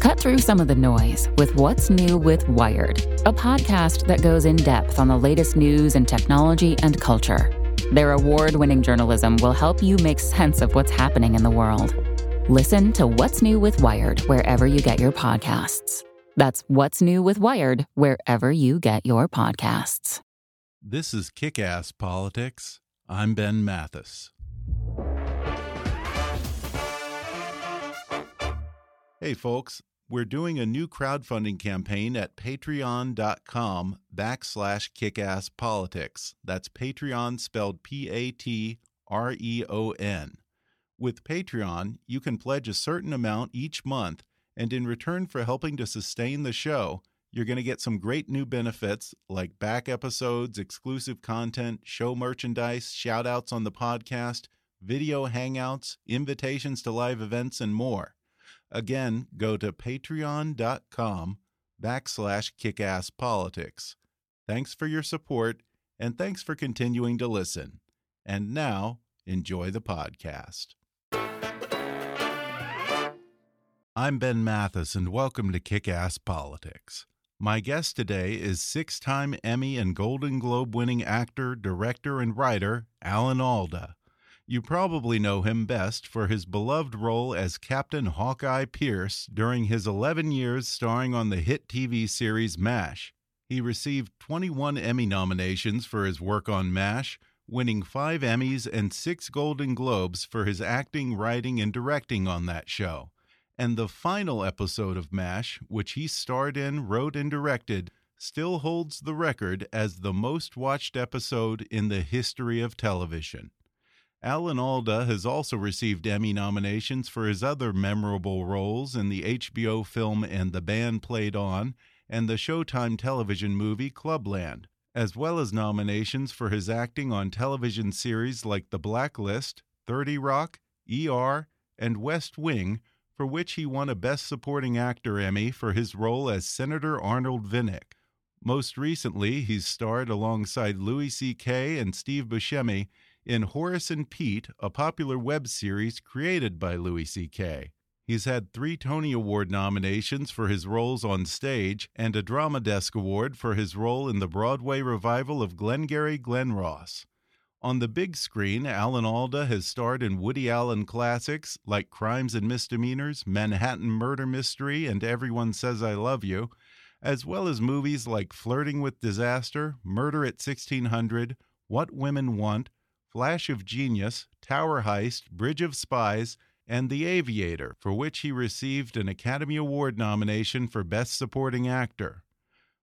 Cut through some of the noise with What's New with Wired, a podcast that goes in depth on the latest news and technology and culture. Their award winning journalism will help you make sense of what's happening in the world. Listen to What's New with Wired wherever you get your podcasts. That's What's New with Wired wherever you get your podcasts. This is Kick Ass Politics. I'm Ben Mathis. Hey, folks, we're doing a new crowdfunding campaign at patreon.com backslash kickasspolitics. That's Patreon spelled P-A-T-R-E-O-N. With Patreon, you can pledge a certain amount each month, and in return for helping to sustain the show, you're going to get some great new benefits like back episodes, exclusive content, show merchandise, shoutouts on the podcast, video hangouts, invitations to live events, and more. Again, go to patreon.com backslash kickasspolitics. Thanks for your support, and thanks for continuing to listen. And now, enjoy the podcast. I'm Ben Mathis, and welcome to Kick Ass Politics. My guest today is six time Emmy and Golden Globe winning actor, director, and writer Alan Alda. You probably know him best for his beloved role as Captain Hawkeye Pierce during his 11 years starring on the hit TV series MASH. He received 21 Emmy nominations for his work on MASH, winning five Emmys and six Golden Globes for his acting, writing, and directing on that show. And the final episode of MASH, which he starred in, wrote, and directed, still holds the record as the most watched episode in the history of television. Alan Alda has also received Emmy nominations for his other memorable roles in the HBO film And the Band Played On and the Showtime television movie Clubland, as well as nominations for his acting on television series like The Blacklist, 30 Rock, ER, and West Wing, for which he won a Best Supporting Actor Emmy for his role as Senator Arnold Vinnick. Most recently, he's starred alongside Louis C.K. and Steve Buscemi in Horace and Pete, a popular web series created by Louis C.K. He's had three Tony Award nominations for his roles on stage and a Drama Desk Award for his role in the Broadway revival of Glengarry Glen Ross. On the big screen, Alan Alda has starred in Woody Allen classics like Crimes and Misdemeanors, Manhattan Murder Mystery, and Everyone Says I Love You, as well as movies like Flirting with Disaster, Murder at 1600, What Women Want, Flash of Genius, Tower Heist, Bridge of Spies, and The Aviator, for which he received an Academy Award nomination for Best Supporting Actor.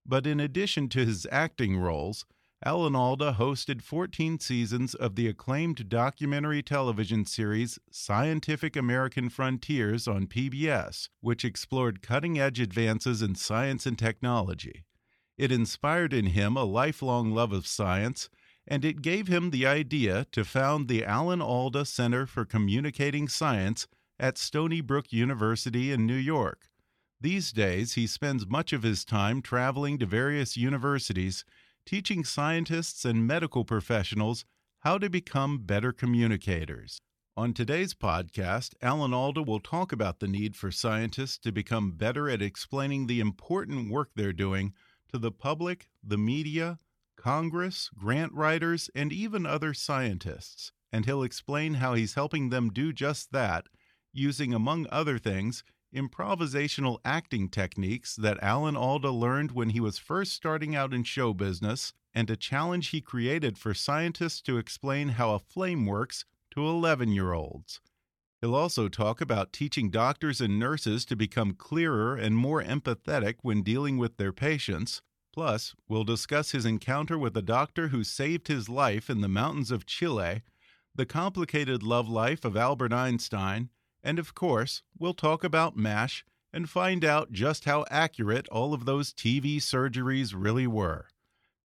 But in addition to his acting roles, Alan Alda hosted 14 seasons of the acclaimed documentary television series Scientific American Frontiers on PBS, which explored cutting edge advances in science and technology. It inspired in him a lifelong love of science and it gave him the idea to found the Alan Alda Center for Communicating Science at Stony Brook University in New York. These days, he spends much of his time traveling to various universities, teaching scientists and medical professionals how to become better communicators. On today's podcast, Alan Alda will talk about the need for scientists to become better at explaining the important work they're doing to the public, the media, Congress, grant writers, and even other scientists, and he'll explain how he's helping them do just that using, among other things, improvisational acting techniques that Alan Alda learned when he was first starting out in show business, and a challenge he created for scientists to explain how a flame works to 11 year olds. He'll also talk about teaching doctors and nurses to become clearer and more empathetic when dealing with their patients, Plus, we'll discuss his encounter with a doctor who saved his life in the mountains of Chile, the complicated love life of Albert Einstein, and of course, we'll talk about MASH and find out just how accurate all of those TV surgeries really were.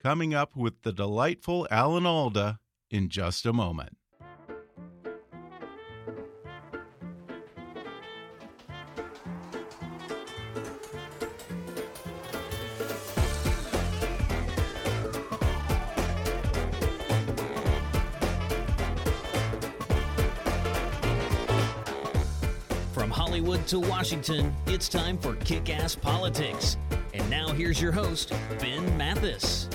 Coming up with the delightful Alan Alda in just a moment. Hollywood to Washington, it's time for Kick Ass Politics. And now here's your host, Ben Mathis.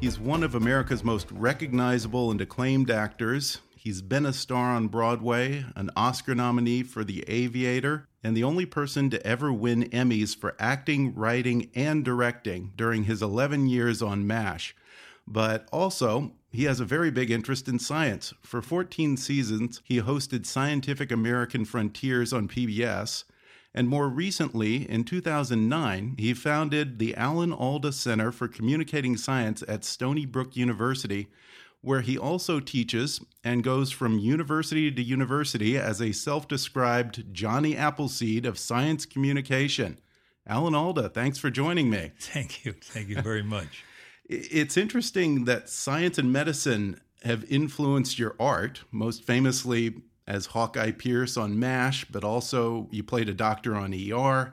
He's one of America's most recognizable and acclaimed actors. He's been a star on Broadway, an Oscar nominee for The Aviator, and the only person to ever win Emmys for acting, writing, and directing during his 11 years on MASH. But also, he has a very big interest in science. For 14 seasons, he hosted Scientific American Frontiers on PBS. And more recently, in 2009, he founded the Alan Alda Center for Communicating Science at Stony Brook University, where he also teaches and goes from university to university as a self described Johnny Appleseed of science communication. Alan Alda, thanks for joining me. Thank you. Thank you very much. It's interesting that science and medicine have influenced your art, most famously as Hawkeye Pierce on MASH, but also you played a doctor on ER.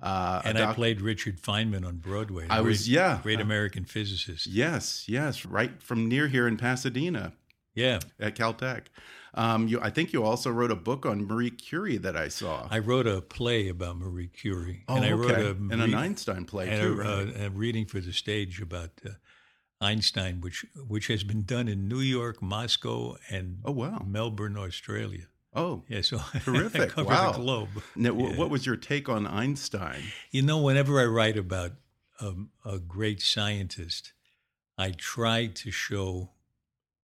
Uh, and I played Richard Feynman on Broadway. I was, yeah. Great American physicist. Yes, yes, right from near here in Pasadena. Yeah. At Caltech. Um, you, I think you also wrote a book on Marie Curie that I saw. I wrote a play about Marie Curie. Oh, and I wrote okay. a, and an Einstein play and too. A, right? a, a, reading for the stage about uh, Einstein, which which has been done in New York, Moscow, and oh wow, Melbourne, Australia. Oh, yeah! So terrific! cover wow. the globe. Now, yeah. what was your take on Einstein? You know, whenever I write about a great scientist, I try to show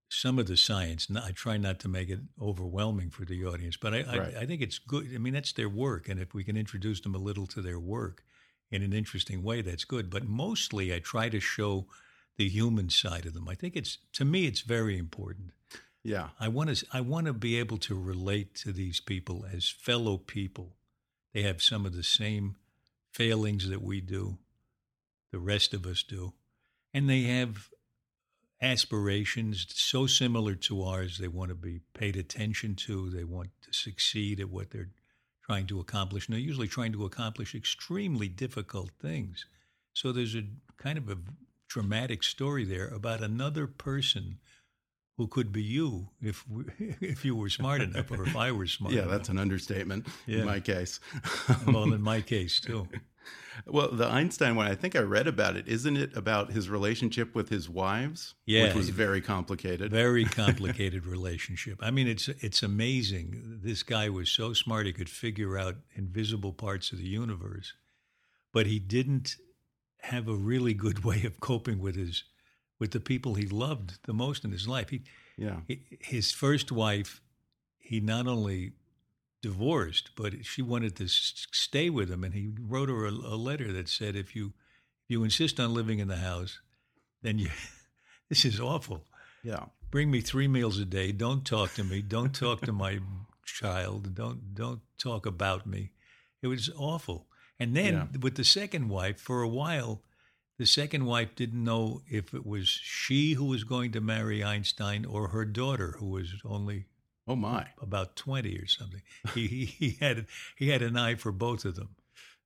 some of the science. I try not to make it overwhelming for the audience, but I, right. I, I, think it's good. I mean, that's their work, and if we can introduce them a little to their work in an interesting way, that's good. But mostly, I try to show the human side of them. I think it's to me, it's very important. Yeah, I want to. I want to be able to relate to these people as fellow people. They have some of the same failings that we do, the rest of us do, and they have aspirations so similar to ours. They want to be paid attention to. They want to succeed at what they're trying to accomplish. And they're usually trying to accomplish extremely difficult things. So there's a kind of a dramatic story there about another person who could be you if we, if you were smart enough or if I were smart yeah, enough. that's an understatement yeah. in my case. well, in my case too. Well, the Einstein one, I think I read about it. Isn't it about his relationship with his wives? Yeah, which was very complicated. Very complicated relationship. I mean, it's it's amazing. This guy was so smart; he could figure out invisible parts of the universe, but he didn't have a really good way of coping with his with the people he loved the most in his life. He, yeah, he, his first wife, he not only divorced, but she wanted to stay with him, and he wrote her a, a letter that said, "If you if you insist on living in the house, then you this is awful. Yeah, bring me three meals a day. Don't talk to me. Don't talk to my child. Don't don't talk about me. It was awful. And then yeah. with the second wife, for a while, the second wife didn't know if it was she who was going to marry Einstein or her daughter, who was only Oh my! About twenty or something. he, he, he had he had an eye for both of them.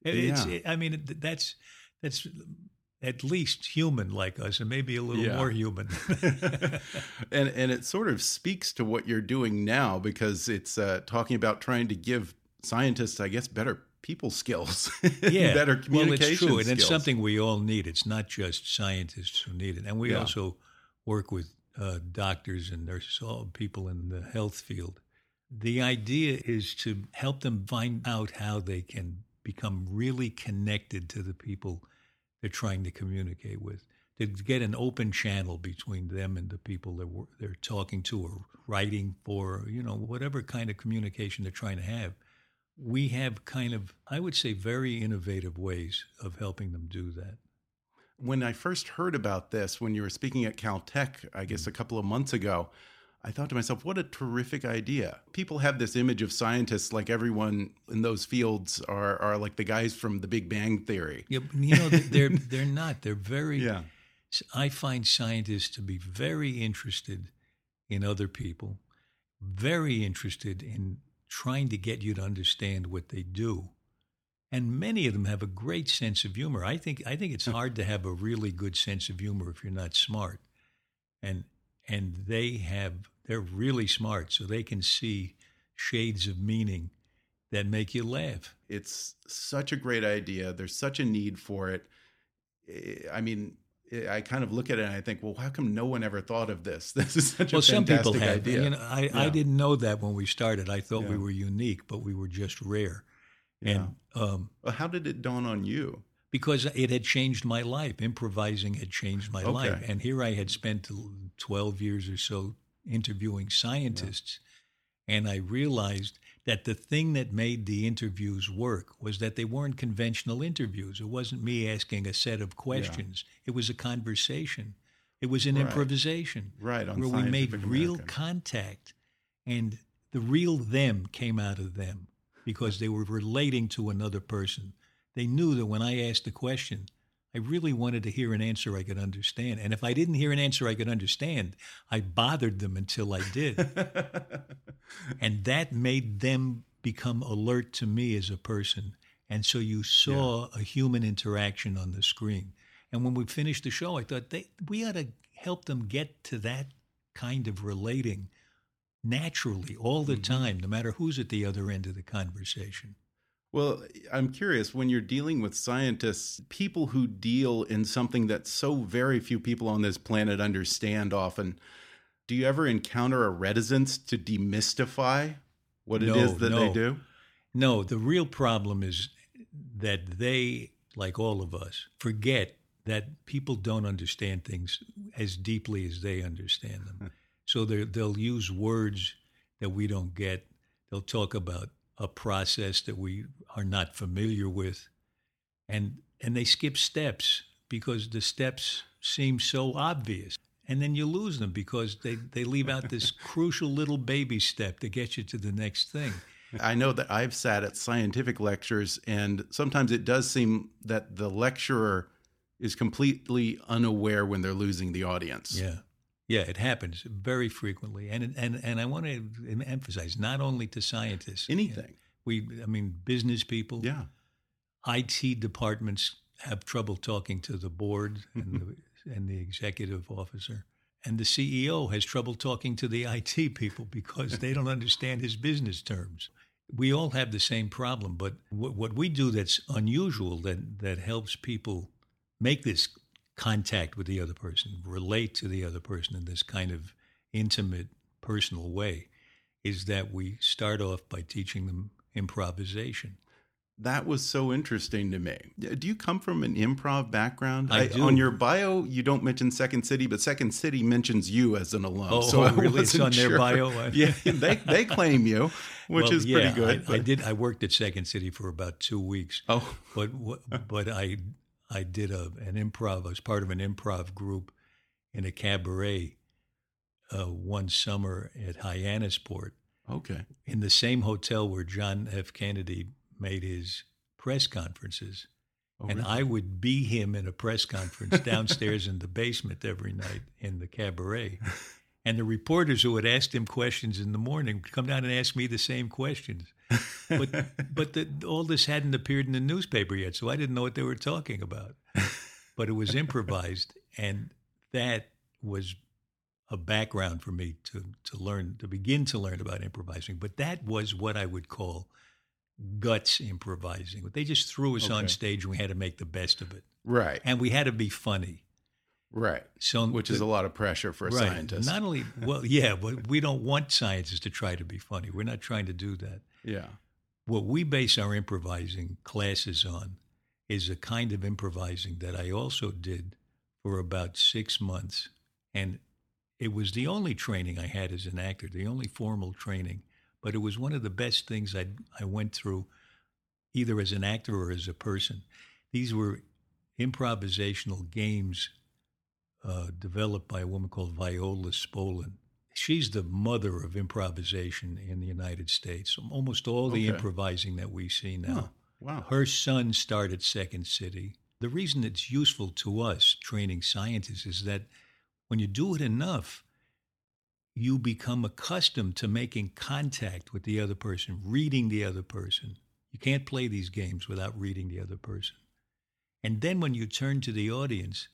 Yeah. It, I mean, that's that's at least human like us, and maybe a little yeah. more human. and and it sort of speaks to what you're doing now because it's uh, talking about trying to give scientists, I guess, better people skills, yeah, better communication. Well, it's true, and it's something we all need. It's not just scientists who need it, and we yeah. also work with uh, doctors and nurses, all people in the health field. The idea is to help them find out how they can become really connected to the people they're trying to communicate with, to get an open channel between them and the people that they're talking to or writing for, you know, whatever kind of communication they're trying to have. We have kind of, I would say, very innovative ways of helping them do that when I first heard about this, when you were speaking at Caltech, I guess a couple of months ago, I thought to myself, what a terrific idea. People have this image of scientists like everyone in those fields are, are like the guys from the Big Bang Theory. Yeah, you know, they're, they're not. They're very, Yeah. I find scientists to be very interested in other people, very interested in trying to get you to understand what they do. And many of them have a great sense of humor. I think I think it's hmm. hard to have a really good sense of humor if you're not smart. And and they have they're really smart so they can see shades of meaning that make you laugh. It's such a great idea. There's such a need for it. I mean, I kind of look at it and I think, well, how come no one ever thought of this? This is such well, a fantastic idea. You know, I, I didn't know that when we started. I thought we were unique, but we were just rare. Yeah. And um, how did it dawn on you? because it had changed my life, improvising had changed my Okay. life, and here I had spent twelve years or so interviewing scientists, and I realized that the thing that made the interviews work was that they weren't conventional interviews. It wasn't me asking a set of questions. It was a conversation. It was an Right. improvisation Right, on where we made Scientific real American. contact, and the real them came out of them because they were relating to another person. They knew that when I asked the question, I really wanted to hear an answer I could understand. And if I didn't hear an answer I could understand, I bothered them until I did. and that made them become alert to me as a person. And so you saw a human interaction on the screen. And when we finished the show, I thought they, we ought to help them get to that kind of relating naturally all the mm-hmm. time, no matter who's at the other end of the conversation. Well, I'm curious when you're dealing with scientists, people who deal in something that so very few people on this planet understand often, do you ever encounter a reticence to demystify what it No, is that they do? No, the real problem is that they, like all of us, forget that people don't understand things as deeply as they understand them. so they they'll use words that we don't get. They'll talk about a process that we are not familiar with, and and they skip steps because the steps seem so obvious. And then you lose them because they, they leave out this crucial little baby step to get you to the next thing. I know that I've sat at scientific lectures, and sometimes it does seem that the lecturer is completely unaware when they're losing the audience. Yeah. Yeah, it happens very frequently, and and and I want to emphasize not only to scientists, Anything. we, I mean, business people, Yeah. IT departments have trouble talking to the board and the, and the executive officer, and the CEO has trouble talking to the IT people because they don't understand his business terms. We all have the same problem, but what, what we do that's unusual that that helps people make this contact with the other person, relate to the other person in this kind of intimate, personal way, is that we start off by teaching them improvisation. That was so interesting to me. Do you come from an improv background? I do. On your bio, you don't mention Second City, but Second City mentions you as an alum. Oh, so oh, I really? It's on their sure. bio? yeah, they they claim you, which Well, is yeah, pretty good. I, I did. I worked at Second City for about two weeks, Oh, but but I I did a an improv. I was part of an improv group in a cabaret uh, one summer at Hyannisport okay. in the same hotel where John F. Kennedy made his press conferences. Oh, and really? I would be him in a press conference downstairs in the basement every night in the cabaret. And the reporters who had asked him questions in the morning would come down and ask me the same questions. But but the, all this hadn't appeared in the newspaper yet, so I didn't know what they were talking about. But it was improvised, and that was a background for me to to learn to begin to learn about improvising. But that was what I would call guts improvising. They just threw us on stage, and we had to make the best of it, Right. and we had to be funny. Right. So Which is a lot of pressure for a right. scientist. Not only well, yeah, but we don't want scientists to try to be funny. We're not trying to do that. Yeah. What we base our improvising classes on is a kind of improvising that I also did for about six months. And it was the only training I had as an actor, the only formal training. But it was one of the best things I, I went through, either as an actor or as a person. These were improvisational games uh, developed by a woman called Viola Spolin. She's the mother of improvisation in the United States. Almost all the Okay. improvising that we see now. Huh. Wow. Her son started Second City. The reason it's useful to us training scientists is that when you do it enough, you become accustomed to making contact with the other person, reading the other person. You can't play these games without reading the other person. And then when you turn to the audience,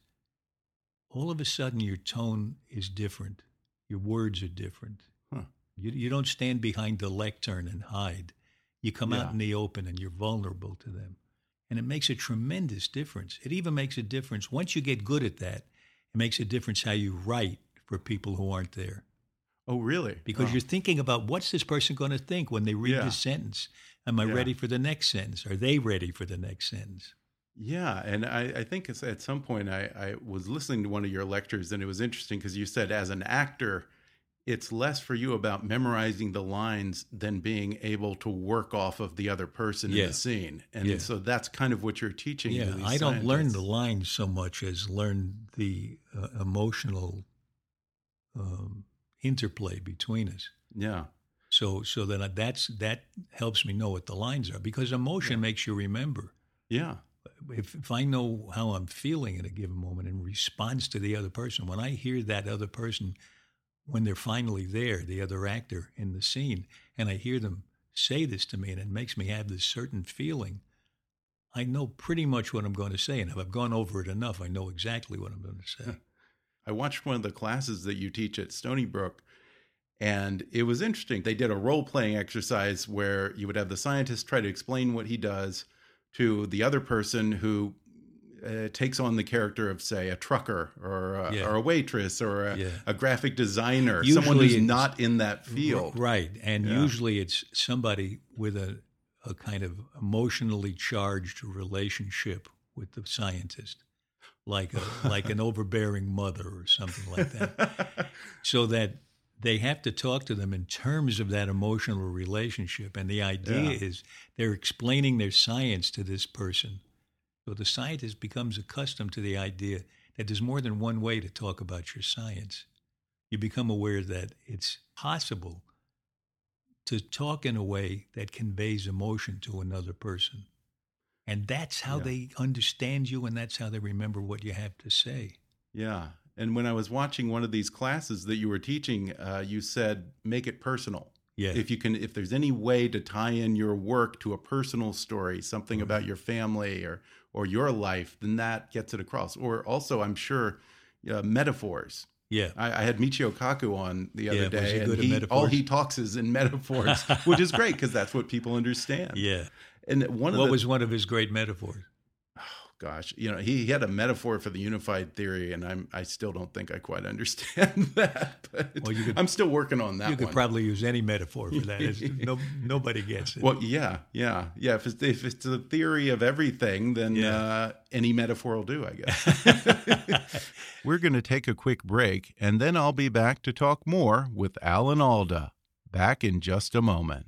all of a sudden your tone is different. Your words are different. Huh. You, you don't stand behind the lectern and hide. You come Yeah. out in the open and you're vulnerable to them. And it makes a tremendous difference. It even makes a difference once you get good at that. It makes a difference how you write for people who aren't there Oh, really? because Oh. you're thinking about what's this person going to think when they read Yeah. this sentence? Am I Yeah. ready for the next sentence? Are they ready for the next sentence? Yeah, and I, I think it's, at some point I, I was listening to one of your lectures, and it was interesting because you said as an actor, it's less for you about memorizing the lines than being able to work off of the other person in the scene, and Yeah. so that's kind of what you're teaching. Yeah, I don't learn the lines so much as learn the uh, emotional um, interplay between us. Yeah, So, so that that's that helps me know what the lines are because emotion makes you remember. yeah, If, if I know how I'm feeling at a given moment in response to the other person, when I hear that other person, when they're finally there, the other actor in the scene, and I hear them say this to me, and it makes me have this certain feeling, I know pretty much what I'm going to say. And if I've gone over it enough, I know exactly what I'm going to say. I watched one of the classes that you teach at Stony Brook, and it was interesting. They did a role playing exercise where you would have the scientist try to explain what he does to the other person who uh, takes on the character of, say, a trucker or a, Yeah. or a waitress or a, Yeah. a graphic designer, someone Usually who's not in that field. Right. And Yeah. usually it's somebody with a, a kind of emotionally charged relationship with the scientist, like a, like an overbearing mother or something like that. so that they have to talk to them in terms of that emotional relationship. And the idea Yeah. is they're explaining their science to this person. So the scientist becomes accustomed to the idea that there's more than one way to talk about your science. You become aware that it's possible to talk in a way that conveys emotion to another person. And that's how Yeah. they understand you and that's how they remember what you have to say. Yeah. And when I was watching one of these classes that you were teaching, uh, you said make it personal. Yeah. If you can, if there's any way to tie in your work to a personal story, something about your family or or your life, then that gets it across. Or also, I'm sure uh, metaphors. yeah. I, I had Michio Kaku on the other Yeah, day, and he, all he talks is in metaphors, which is great because that's what people understand. Yeah. And one of What the, was one of his great metaphors? Gosh, you know, he, he had a metaphor for the unified theory, and I'm I still don't think I quite understand that. But Well, you could- I'm still working on that you could one. probably use any metaphor for that. It's, no, nobody gets it. well, yeah, yeah, yeah. If it's, if it's the theory of everything, then Yeah. uh, any metaphor will do, I guess. We're going to take a quick break, and then I'll be back to talk more with Alan Alda. Back in just a moment.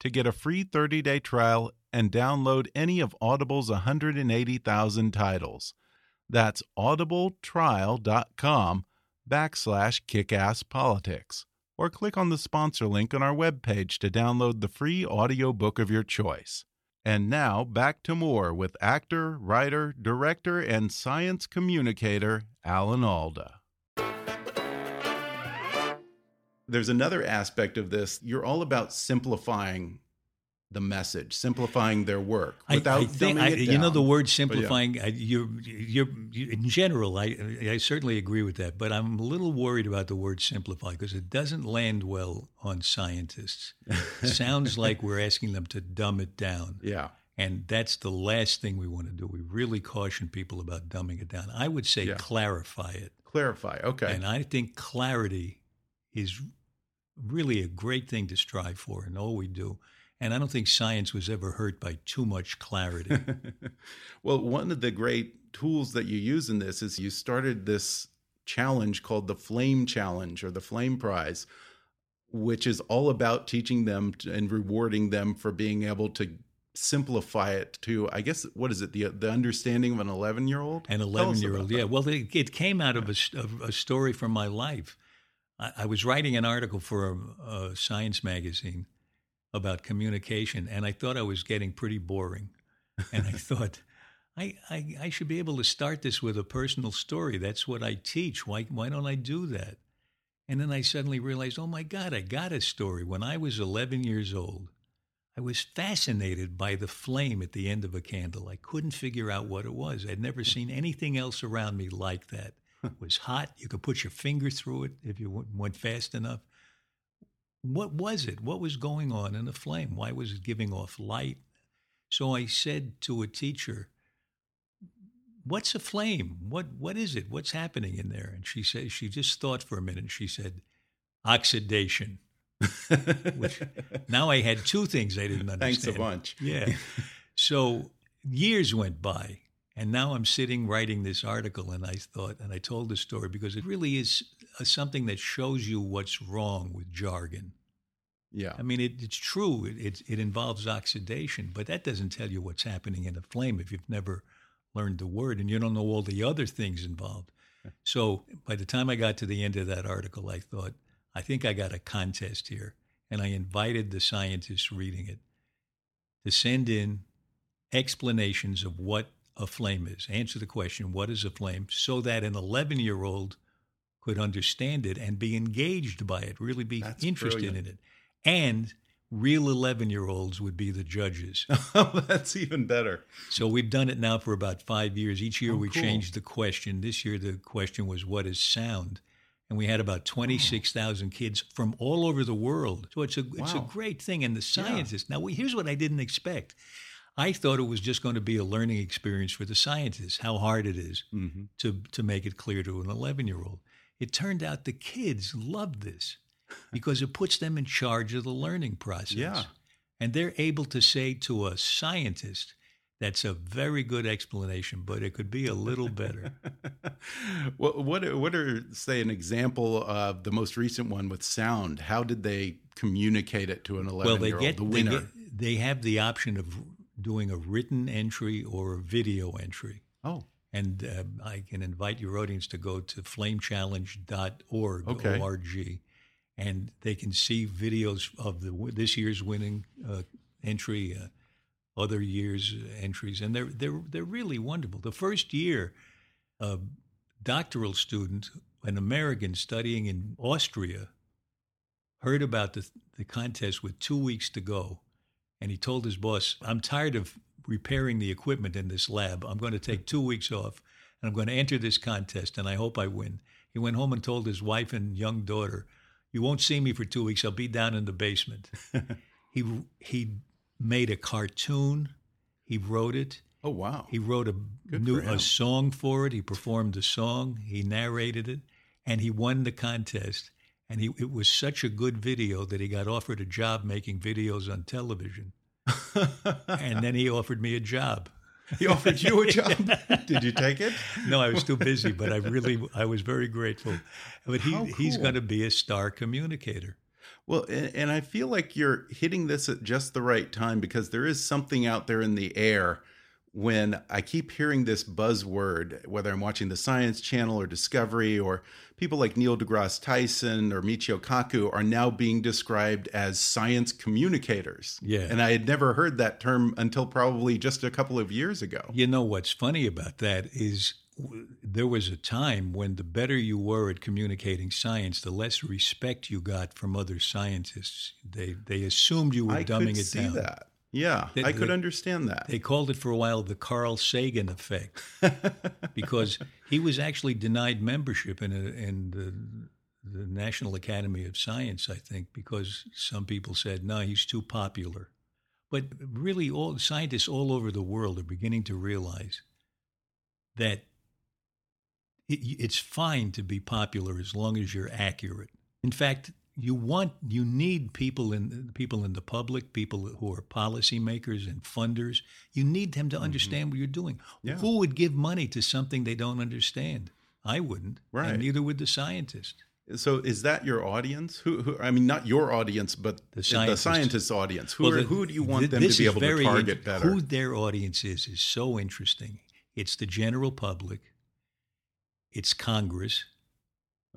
to get a free 30-day trial and download any of Audible's 180,000 titles. That's audibletrial.com backslash kickasspolitics. Or click on the sponsor link on our webpage to download the free audiobook of your choice. And now back to more with actor, writer, director, and science communicator Alan Alda. There's another aspect of this. You're all about simplifying the message, simplifying their work without I, think dumbing I, it you know the word But yeah. simplifying. I, you're, you're, you in general. I, I certainly agree with that, but I'm a little worried about the word simplify because it doesn't land well on scientists. It sounds like we're asking them to dumb it down, Yeah. And that's the last thing we want to do. We really caution people about dumbing it down. I would say Yeah. clarify it. Clarify. Okay. And I think clarity is really a great thing to strive for in all we do. And I don't think science was ever hurt by too much clarity. well, one of the great tools that you use in this is you started this challenge called the Flame Challenge or the Flame Prize, which is all about teaching them and rewarding them for being able to simplify it to, I guess, what is it, the the understanding of an 11 year old? An 11 year old, yeah. Well, it, it came out of a, of a story from my life. I, I was writing an article for a, a science magazine about communication, and I thought I was getting pretty boring. And I thought, I, I, I should be able to start this with a personal story. That's what I teach. Why, why don't I do that? And then I suddenly realized, oh my God, I got a story. When I was 11 years old, I was fascinated by the flame at the end of a candle. I couldn't figure out what it was. I'd never seen anything else around me like that. It was hot. You could put your finger through it if you went- went fast enough. What was it? What was going on in the flame? Why was it giving off light? So I said to a teacher, What's a flame? What what is it? What's happening in there? And she said she just thought for a minute she said, oxidation. Which now I had two things I didn't understand. Thanks a bunch. Yeah. So years went by, and now I'm sitting writing this article, and I thought, and I told the story because it really is uh, something that shows you what's wrong with jargon. Yeah. I mean, it, it's true. It, it, it involves oxidation, but that doesn't tell you what's happening in a flame if you've never learned the word and you don't know all the other things involved. So by the time I got to the end of that article, I thought, I think I got a contest here. And I invited the scientists reading it to send in explanations of what a flame is. Answer the question, what is a flame? So that an 11 year old could understand it and be engaged by it, really be That's interested brilliant. in it. And real 11 year olds would be the judges. Oh, that's even better. So we've done it now for about five years. Each year Oh, we cool. changed the question. This year the question was, what is sound? And we had about 26,000 kids from all over the world. So it's a, it's a great thing. And the scientists, now here's what I didn't expect. I thought it was just going to be a learning experience for the scientists, how hard it is hmm to, to make it clear to an 11 year old. It turned out the kids loved this because it puts them in charge of the learning process. Yeah. And they're able to say to a scientist, that's a very good explanation, but it could be a little better. what what what are say an example of the most recent one with sound? How did they communicate it to an eleven well, they year old? get, The they winner. get they have the option of doing a written entry or a video entry. oh, And uh, I can invite your audience to go to flamechallenge.org, Okay. O-R-G, and they can see videos of the this year's winning uh, entry, uh, other years' entries, and they're they're they're really wonderful. The first year, a doctoral student, an American studying in Austria, heard about the the contest with two weeks to go, and he told his boss, "I'm tired of repairing the equipment in this lab. I'm going to take two weeks off, and I'm going to enter this contest, and I hope I win." He went home and told his wife and young daughter, "You won't see me for two weeks. I'll be down in the basement." he he made a cartoon. He wrote it. oh wow. He wrote a Good new a song for it. He performed the song. He narrated it, and he won the contest. And he, it was such a good video that he got offered a job making videos on television. and then he offered me a job. he offered you a job. Did you take it? No, I was too busy, but I really I was very grateful. But he How he's going to be a star communicator. Well, and, and I feel like you're hitting this at just the right time because there is something out there in the air when I keep hearing this buzzword, whether I'm watching the Science Channel or Discovery, or people like Neil deGrasse Tyson or Michio Kaku are now being described as science communicators. Yeah. And I had never heard that term until probably just a couple of years ago. You know what's funny about that is there was a time when the better you were at communicating science, the less respect you got from other scientists. They they assumed you were I dumbing could it see down. that. Yeah, The- I could the- understand that. They called it for a while the Carl Sagan effect because he was actually denied membership in a, in the, the National Academy of Science, I think, because some people said, no, he's too popular. But really, all scientists all over the world are beginning to realize that it, it's fine to be popular as long as you're accurate. In fact, you want you need people in people in the public, people who are policymakers and funders. You need them to Mm-hmm. understand what you're doing. Yeah. Who would give money to something they don't understand? I wouldn't, Right. and neither would the scientist. So is that your audience? Who, who I mean, not your audience, but The the scientist. scientist's audience. Who, Well, are, who do you want th- them to be able to target int- better? Who their audience is is so interesting. It's the general public. It's Congress,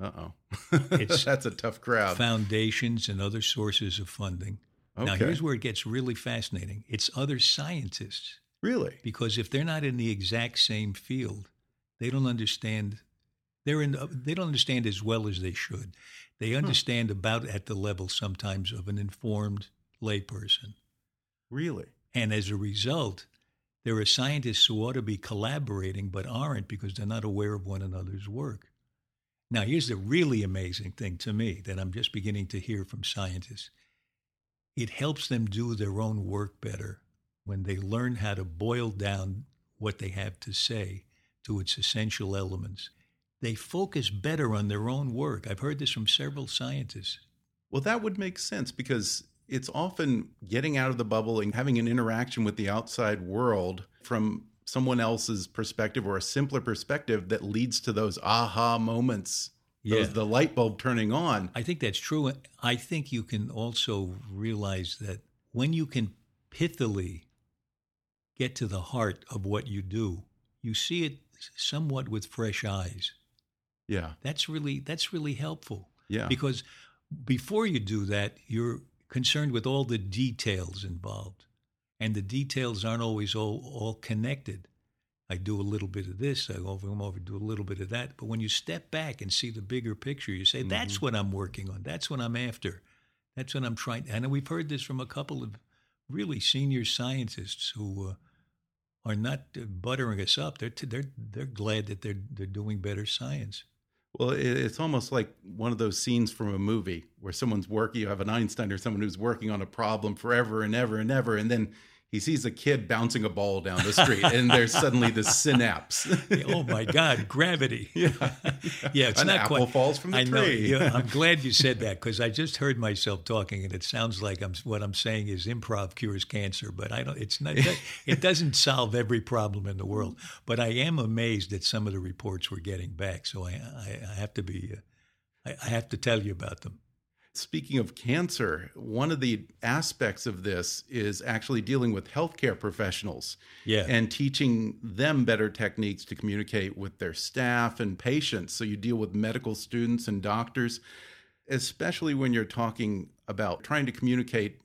Uh oh, that's a tough crowd. foundations, and other sources of funding. Now, here's where it gets really fascinating. It's other scientists really? because if they're not in the exact same field, they don't understand. They're in. They don't understand as well as they should. They understand about at the level sometimes of an informed layperson. Really? And as a result, there are scientists who ought to be collaborating but aren't because they're not aware of one another's work. Now, here's the really amazing thing to me that I'm just beginning to hear from scientists it helps them do their own work better when they learn how to boil down what they have to say to its essential elements. They focus better on their own work. I've heard this from several scientists. Well, that would make sense because it's often getting out of the bubble and having an interaction with the outside world from someone else's perspective or a simpler perspective that leads to those aha moments, those, the light bulb turning on. I think that's true. I think you can also realize that when you can pithily get to the heart of what you do, you see it somewhat with fresh eyes. Yeah, That's really that's really helpful yeah, because before you do that, you're concerned with all the details involved, and the details aren't always all all connected. I do a little bit of this, I go over, come over, do a little bit of that. But when you step back and see the bigger picture, you say, "That's what I'm working on. That's what I'm after. That's what I'm trying." And we've heard this from a couple of really senior scientists who uh, are not uh, buttering us up. They're t- they're they're glad that they're they're doing better science. Well, it's almost like one of those scenes from a movie where someone's working. You have an Einstein or someone who's working on a problem forever and ever and ever, and then he sees a kid bouncing a ball down the street, and there's suddenly the synapse. oh my God, gravity. Yeah, yeah. It's An not apple quite. falls from the I know. tree. Yeah, I'm glad you said that because I just heard myself talking, and it sounds like I'm what I'm saying is improv cures cancer, but I don't. It's not. It doesn't solve every problem in the world. But I am amazed at some of the reports we're getting back. So I, I, I have to be. Uh, I, I have to tell you about them. Speaking of cancer, one of the aspects of this is actually dealing with healthcare professionals Yeah. and teaching them better techniques to communicate with their staff and patients. So you deal with medical students and doctors, especially when you're talking about trying to communicate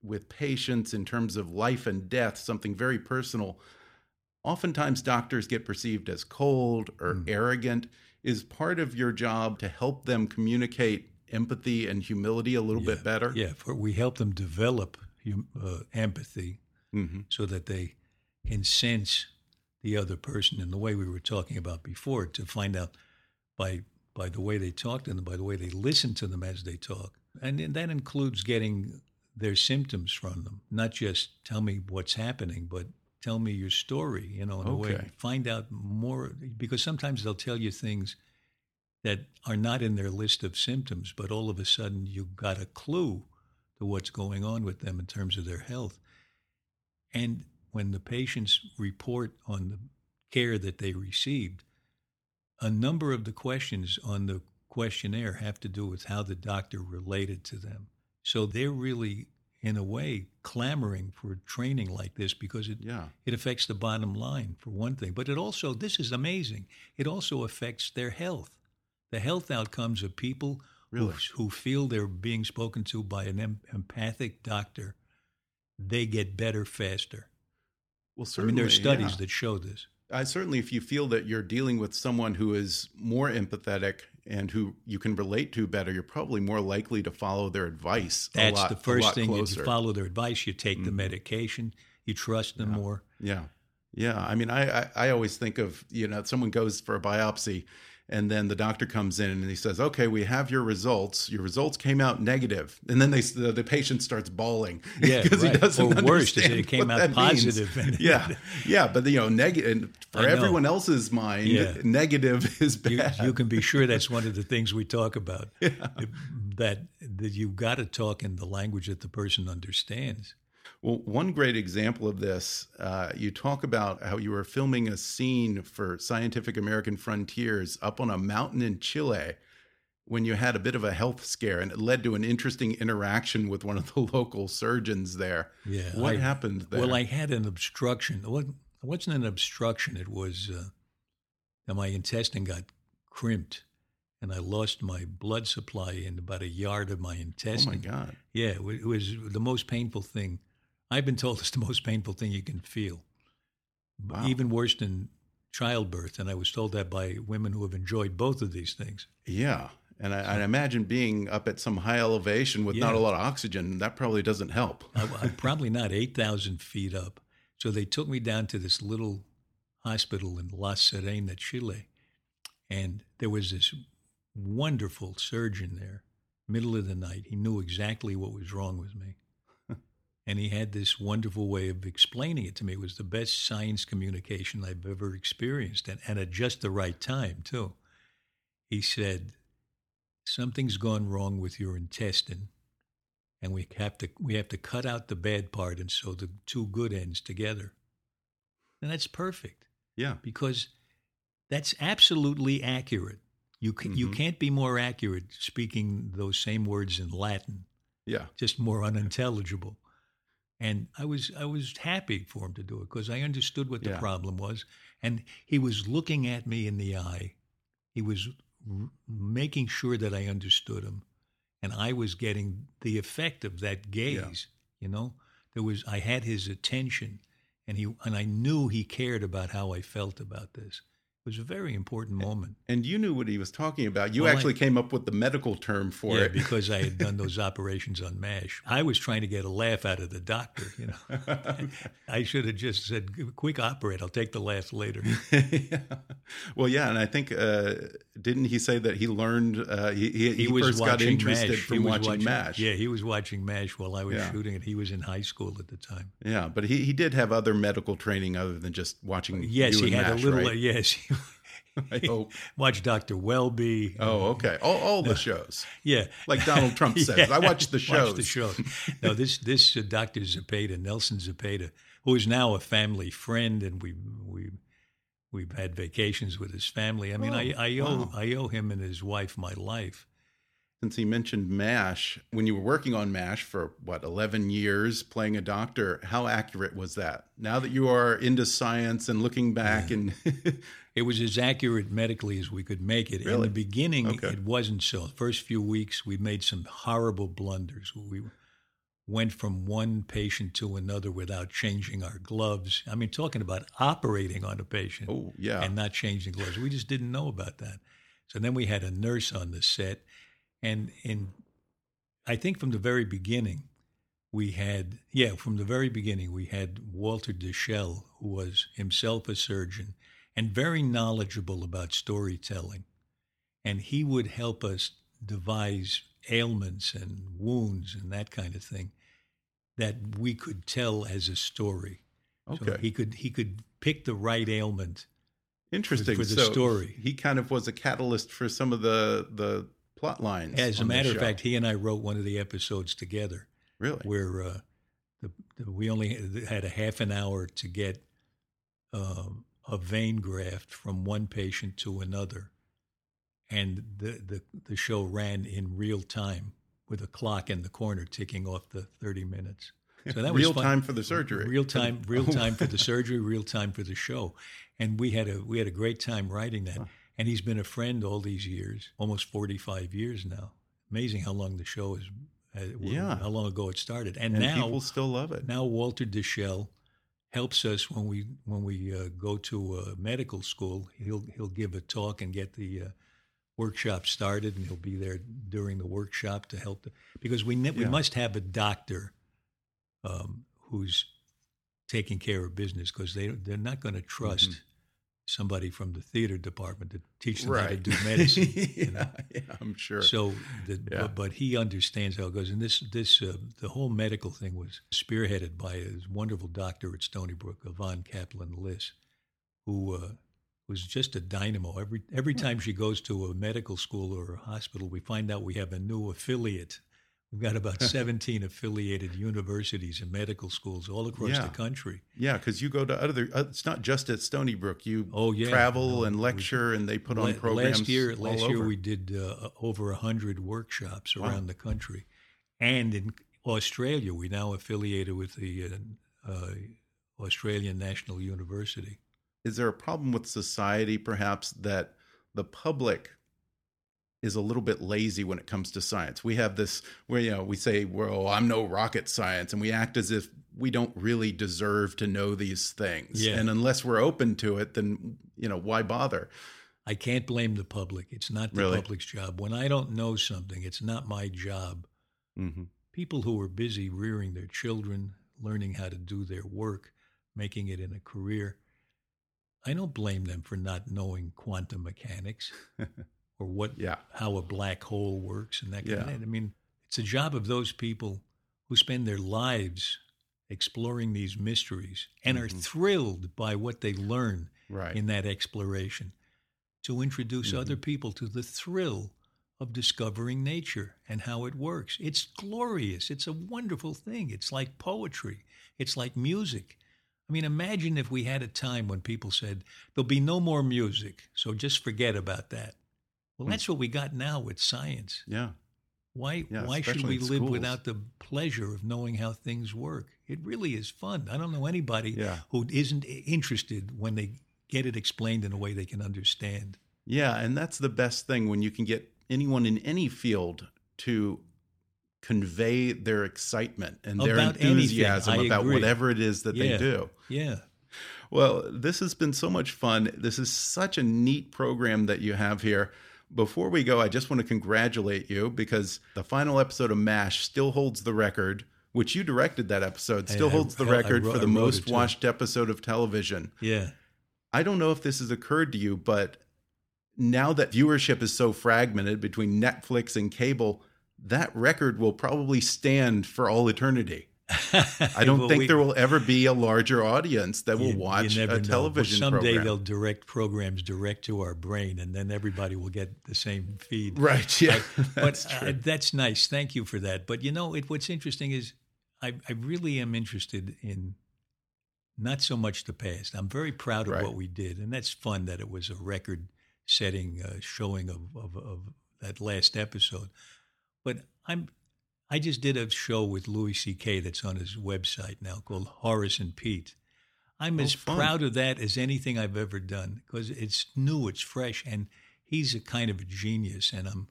with patients in terms of life and death, something very personal. Oftentimes, doctors get perceived as cold or mm. arrogant. Is part of your job to help them communicate empathy and humility a little bit better? Yeah. For, we help them develop uh, empathy hmm so that they can sense the other person in the way we were talking about before to find out by by the way they talk to them, by the way they listen to them as they talk. And then that includes getting their symptoms from them, not just tell me what's happening, but tell me your story, you know, in a way. Find out more because sometimes they'll tell you things that are not in their list of symptoms, but all of a sudden you got a clue to what's going on with them in terms of their health. And when the patients report on the care that they received, a number of the questions on the questionnaire have to do with how the doctor related to them. So they're really, in a way, clamoring for training like this because it Yeah. it affects the bottom line for one thing, but it also this is amazing. It also affects their health. The health outcomes of people Really? who, who feel they're being spoken to by an em- empathic doctor, they get better faster. Well, I certainly. mean, there are studies yeah. that show this. I certainly, if you feel that you're dealing with someone who is more empathetic and who you can relate to better, you're probably more likely to follow their advice. a That's lot- the first thing. You closer. Mm-hmm. follow their advice. You take the medication. You trust them more. Yeah, yeah. I mean, I, I I always think of you know someone goes for a biopsy, and then the doctor comes in and he says, "Okay, we have your results. Your results came out negative." And then they the, the patient starts bawling Yeah, because right. he doesn't Or worse, understand it came out positive and- yeah, yeah, but you know, negative for everyone else's mind, Yeah. negative is You, bad. you can be sure that's one of the things we talk about. That that you've got to talk in the language that the person understands. Well, one great example of this, uh, you talk about how you were filming a scene for Scientific American Frontiers up on a mountain in Chile when you had a bit of a health scare, and it led to an interesting interaction with one of the local surgeons there. Yeah, What I- happened there? Well, I had an obstruction. It wasn't, an obstruction. It was uh, that my intestine got crimped, and I lost my blood supply in about a yard of my intestine. oh my God. Yeah, it was the most painful thing. I've been told it's the most painful thing you can feel, Wow. even worse than childbirth. And I was told that by women who have enjoyed both of these things. Yeah. And I, I imagine being up at some high elevation with not a lot of oxygen, that probably doesn't help. I, I'm probably not 8,000 feet up. So they took me down to this little hospital in La Serena, Chile. And there was this wonderful surgeon there, middle of the night. He knew exactly what was wrong with me. And he had this wonderful way of explaining it to me. It was the best science communication I've ever experienced, and, and at just the right time, too. He said, Something's gone wrong with your intestine and we have to we have to cut out the bad part and sew the two good ends together. And that's perfect Yeah. because that's absolutely accurate. You can, you Mhm. can't be more accurate speaking those same words in Latin, Yeah. just more unintelligible. And I was I was happy for him to do it because I understood what the Yeah. problem was, and he was looking at me in the eye. He was r- making sure that I understood him, and I was getting the effect of that gaze. You know, there was I had his attention, and he and I knew he cared about how I felt about this. It was a very important moment. And you knew what he was talking about. You Well, I- actually came up with the medical term for yeah, it. because I had done those operations on MASH. I was trying to get a laugh out of the doctor, you know. I should have just said, quick operate, I'll take the laugh later. yeah. Well, yeah, and I think uh, didn't he say that he learned uh, he, he, he was first got interested MASH. He from was watching, MASH. Yeah, he was watching MASH while I was Yeah. shooting it. He was in high school at the time. Yeah, but he, he did have other medical training other than just watching. Yes, he had MASH, a little, right? uh, yes. I hope. Watched Dr. Welby. Oh, okay. All, all the shows. Yeah. Like Donald Trump says, Yeah. I watch the shows. Watch the shows. No, this this uh, Dr. Zepeda, Nelson Zepeda, who is now a family friend, and we we we've had vacations with his family. I mean, I, I owe wow. I owe him and his wife my life. Since he mentioned MASH, when you were working on MASH for what, 11 years playing a doctor, how accurate was that? Now that you are into science and looking back and It was as accurate medically as we could make it. In Really? the beginning, Okay. it wasn't so. The first few weeks, we made some horrible blunders. We went from one patient to another without changing our gloves. I mean, talking about operating on a patient oh, yeah. and not changing gloves. We just didn't know about that. So then we had a nurse on the set, and in I think from the very beginning, we had yeah from the very beginning we had Walter Dishell, who was himself a surgeon and very knowledgeable about storytelling, and he would help us devise ailments and wounds and that kind of thing that we could tell as a story. So okay. he could he could pick the right ailment Interesting. for the so story. He kind of was a catalyst for some of the, the plot lines. As a matter of fact, he and I wrote one of the episodes together really? where uh, the, the, we only had a half an hour to get um, a vein graft from one patient to another. And the, the, the show ran in real time with a clock in the corner ticking off the 30 minutes. So that was Real fun. time for the surgery. Real time, real time for the surgery, real time for the show, and we had a we had a great time writing that. And he's been a friend all these years, almost forty five years now. Amazing how long the show is. Uh, Yeah. how long ago it started, and, and now people still love it. now Walter Dishell helps us when we when we uh, go to uh, medical school. He'll he'll give a talk and get the uh, workshop started, and he'll be there during the workshop to help. The, because we ne- we must have a doctor um, who's taking care of business because they they're not going to trust Mm-hmm. Somebody from the theater department to teach them how to do medicine. yeah, you know? yeah, I'm sure. So, the, Yeah. but, but he understands how it goes. And this, this, uh, the whole medical thing was spearheaded by a wonderful doctor at Stony Brook, Evonne Kaplan Liss, who uh, was just a dynamo. Every every time she goes to a medical school or a hospital, we find out we have a new affiliate. We've got about 17 affiliated universities and medical schools all across Yeah. the country. yeah, because you go to other. Uh, it's not just at Stony Brook. You Oh, yeah. travel No, and we- lecture, and they put on programs. Last year, last year over. we did uh, over a hundred workshops Wow. around the country, and in Australia, we now affiliated with the uh, uh, Australian National University. is there a problem with society perhaps that the public is a little bit lazy when it comes to science we have this where you know we say well i'm no rocket science and we act as if we don't really deserve to know these things Yeah. and unless we're open to it then you know why bother I can't blame the public; it's not the Really? public's job. When I don't know something, it's not my job. mm-hmm. People who are busy rearing their children, learning how to do their work, making it in a career, I don't blame them for not knowing quantum mechanics or what yeah how a black hole works and that kind Yeah. of thing. I mean, it's a job of those people who spend their lives exploring these mysteries and are Mhm. thrilled by what they learn right in that exploration to introduce Mhm. other people to the thrill of discovering nature and how it works. It's glorious. It's a wonderful thing. It's like poetry. It's like music. I mean, imagine if we had a time when people said, there'll be no more music, so just forget about that. Well, Hmm. that's what we got now with science. yeah Why, Yeah, why should we live schools. without the pleasure of knowing how things work? It really is fun. I don't know anybody Yeah. who isn't interested when they get it explained in a way they can understand. Yeah, and that's the best thing when you can get anyone in any field to convey their excitement and their About anything, enthusiasm about agree. whatever it is that they do. Yeah. Well, this has been so much fun. This is such a neat program that you have here. Before we go, I just want to congratulate you because the final episode of MASH still holds the record, which you directed that episode, still I- holds the I record wrote- for the most watched episode of television. Yeah. I don't know if this has occurred to you, but now that viewership is so fragmented between Netflix and cable, that record will probably stand for all eternity. I don't Well, think we- there will ever be a larger audience that will you- you watch never a know. television Well, someday program. they'll direct programs direct to our brain, and then everybody will get the same feed. Right? Yeah, but that's uh, true. that's nice. Thank you for that. But you know, it, what's interesting is I, I really am interested in not so much the past. I'm very proud of Right. what we did, and that's fun that it was a record-setting uh, showing of, of of that last episode. But I'm I just did a show with Louis C.K. that's on his website now called Horace and Pete. I'm Oh, as fun. proud of that as anything I've ever done because it's new, it's fresh, and he's a kind of a genius, and I'm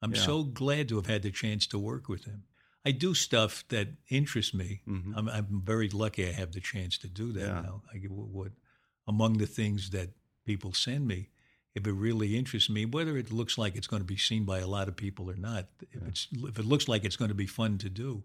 I'm Yeah. so glad to have had the chance to work with him. I do stuff that interests me. Mhm. I'm, I'm very lucky I have the chance to do that Yeah. now. I what among the things that people send me, if it really interests me, whether it looks like it's going to be seen by a lot of people or not, if it's if it looks like it's going to be fun to do,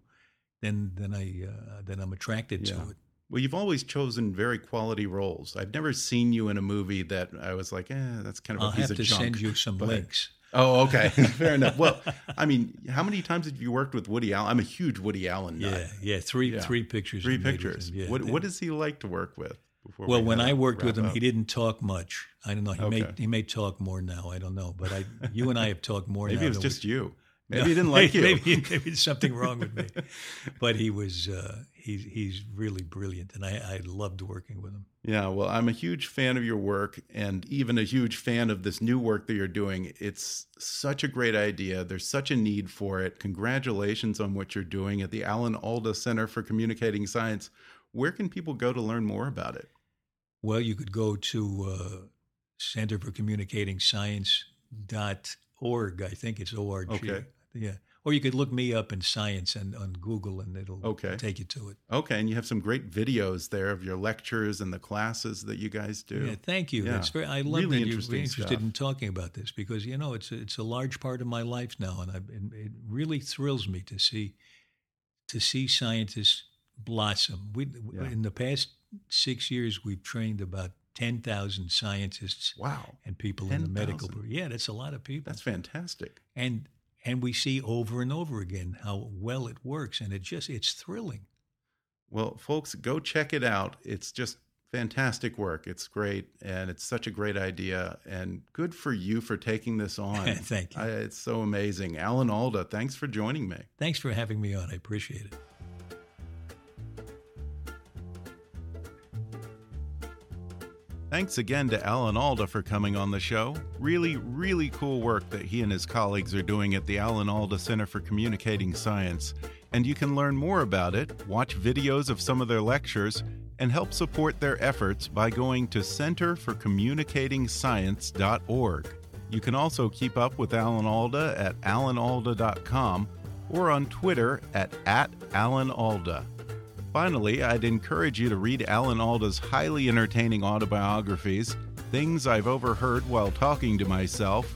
then then I uh, then I'm attracted Yeah. to it. Well, you've always chosen very quality roles. I've never seen you in a movie that I was like, eh, that's kind of I'll a piece have of to junk. send you some but- links. Oh, okay, fair enough. Well, I mean, how many times have you worked with Woody Allen? I'm a huge Woody Allen nut. Yeah, yeah, three Yeah. three pictures. Three I made with pictures. yeah. What what is he like to work with? Before Well, we when I worked with him, up? he didn't talk much. I don't know. He may he may talk more now. I don't know. But I, you and I have talked more. Maybe now it was just we- you. No, Maybe he didn't like you. Maybe, maybe something wrong with me. But he was uh, he's he's really brilliant, and I, I loved working with him. Yeah, well, I'm a huge fan of your work and even a huge fan of this new work that you're doing. It's such a great idea. There's such a need for it. Congratulations on what you're doing at the Alan Alda Center for Communicating Science. Where can people go to learn more about it? Well, you could go to uh, Center for Communicating Science dot org. I think it's org. Okay. Yeah. Or you could look me up in science and on Google, and it'll Okay. take you to it. Okay, and you have some great videos there of your lectures and the classes that you guys do. Yeah, thank you. Yeah. That's very. I love Really that you're interested stuff. in talking about this because you know it's a, it's a large part of my life now, and, I, and it really thrills me to see to see scientists blossom. We Yeah. in the past six years we've trained about 10,000 scientists Wow. and people in the medical. 10,000. Yeah, that's a lot of people. That's fantastic. and and we see over and over again how well it works, and it just it's thrilling. Well, folks, go check it out. It's just fantastic work. It's great, and it's such a great idea. And good for you for taking this on. Thank you. I, it's so amazing. Alan Alda, thanks for joining me. Thanks for having me on. I appreciate it. Thanks again to Alan Alda for coming on the show. Really, really cool work that he and his colleagues are doing at the Alan Alda Center for Communicating Science. And you can learn more about it, watch videos of some of their lectures, and help support their efforts by going to centerforcommunicatingscience.org. You can also keep up with Alan Alda at alanalda.com or on Twitter at, at alanalda. Finally, I'd encourage you to read Alan Alda's highly entertaining autobiographies, Things I've Overheard While Talking to Myself,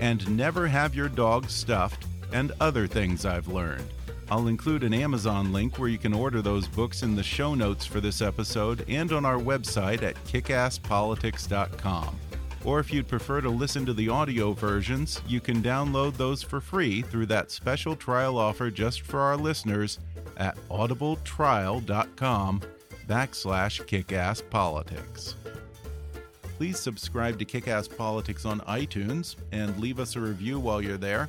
and Never Have Your Dog Stuffed, and Other Things I've Learned. I'll include an Amazon link where you can order those books in the show notes for this episode and on our website at kickasspolitics.com. Or if you'd prefer to listen to the audio versions, you can download those for free through that special trial offer just for our listeners at audibletrial.com backslash kickasspolitics. Please subscribe to Kickass Politics on iTunes and leave us a review while you're there.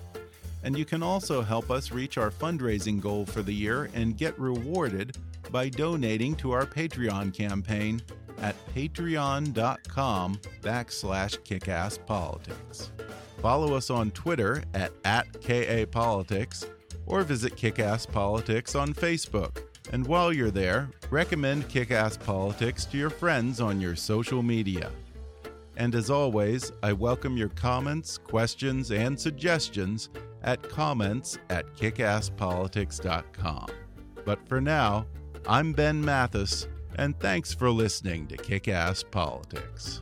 And you can also help us reach our fundraising goal for the year and get rewarded by donating to our Patreon campaign at patreon.com backslash kickasspolitics. Follow us on Twitter at, at KAPolitics or visit Kickass Politics on Facebook. And while you're there, recommend Kickass Politics to your friends on your social media. And as always, I welcome your comments, questions, and suggestions at comments at kickasspolitics.com. But for now, I'm Ben Mathis, and thanks for listening to Kickass Politics.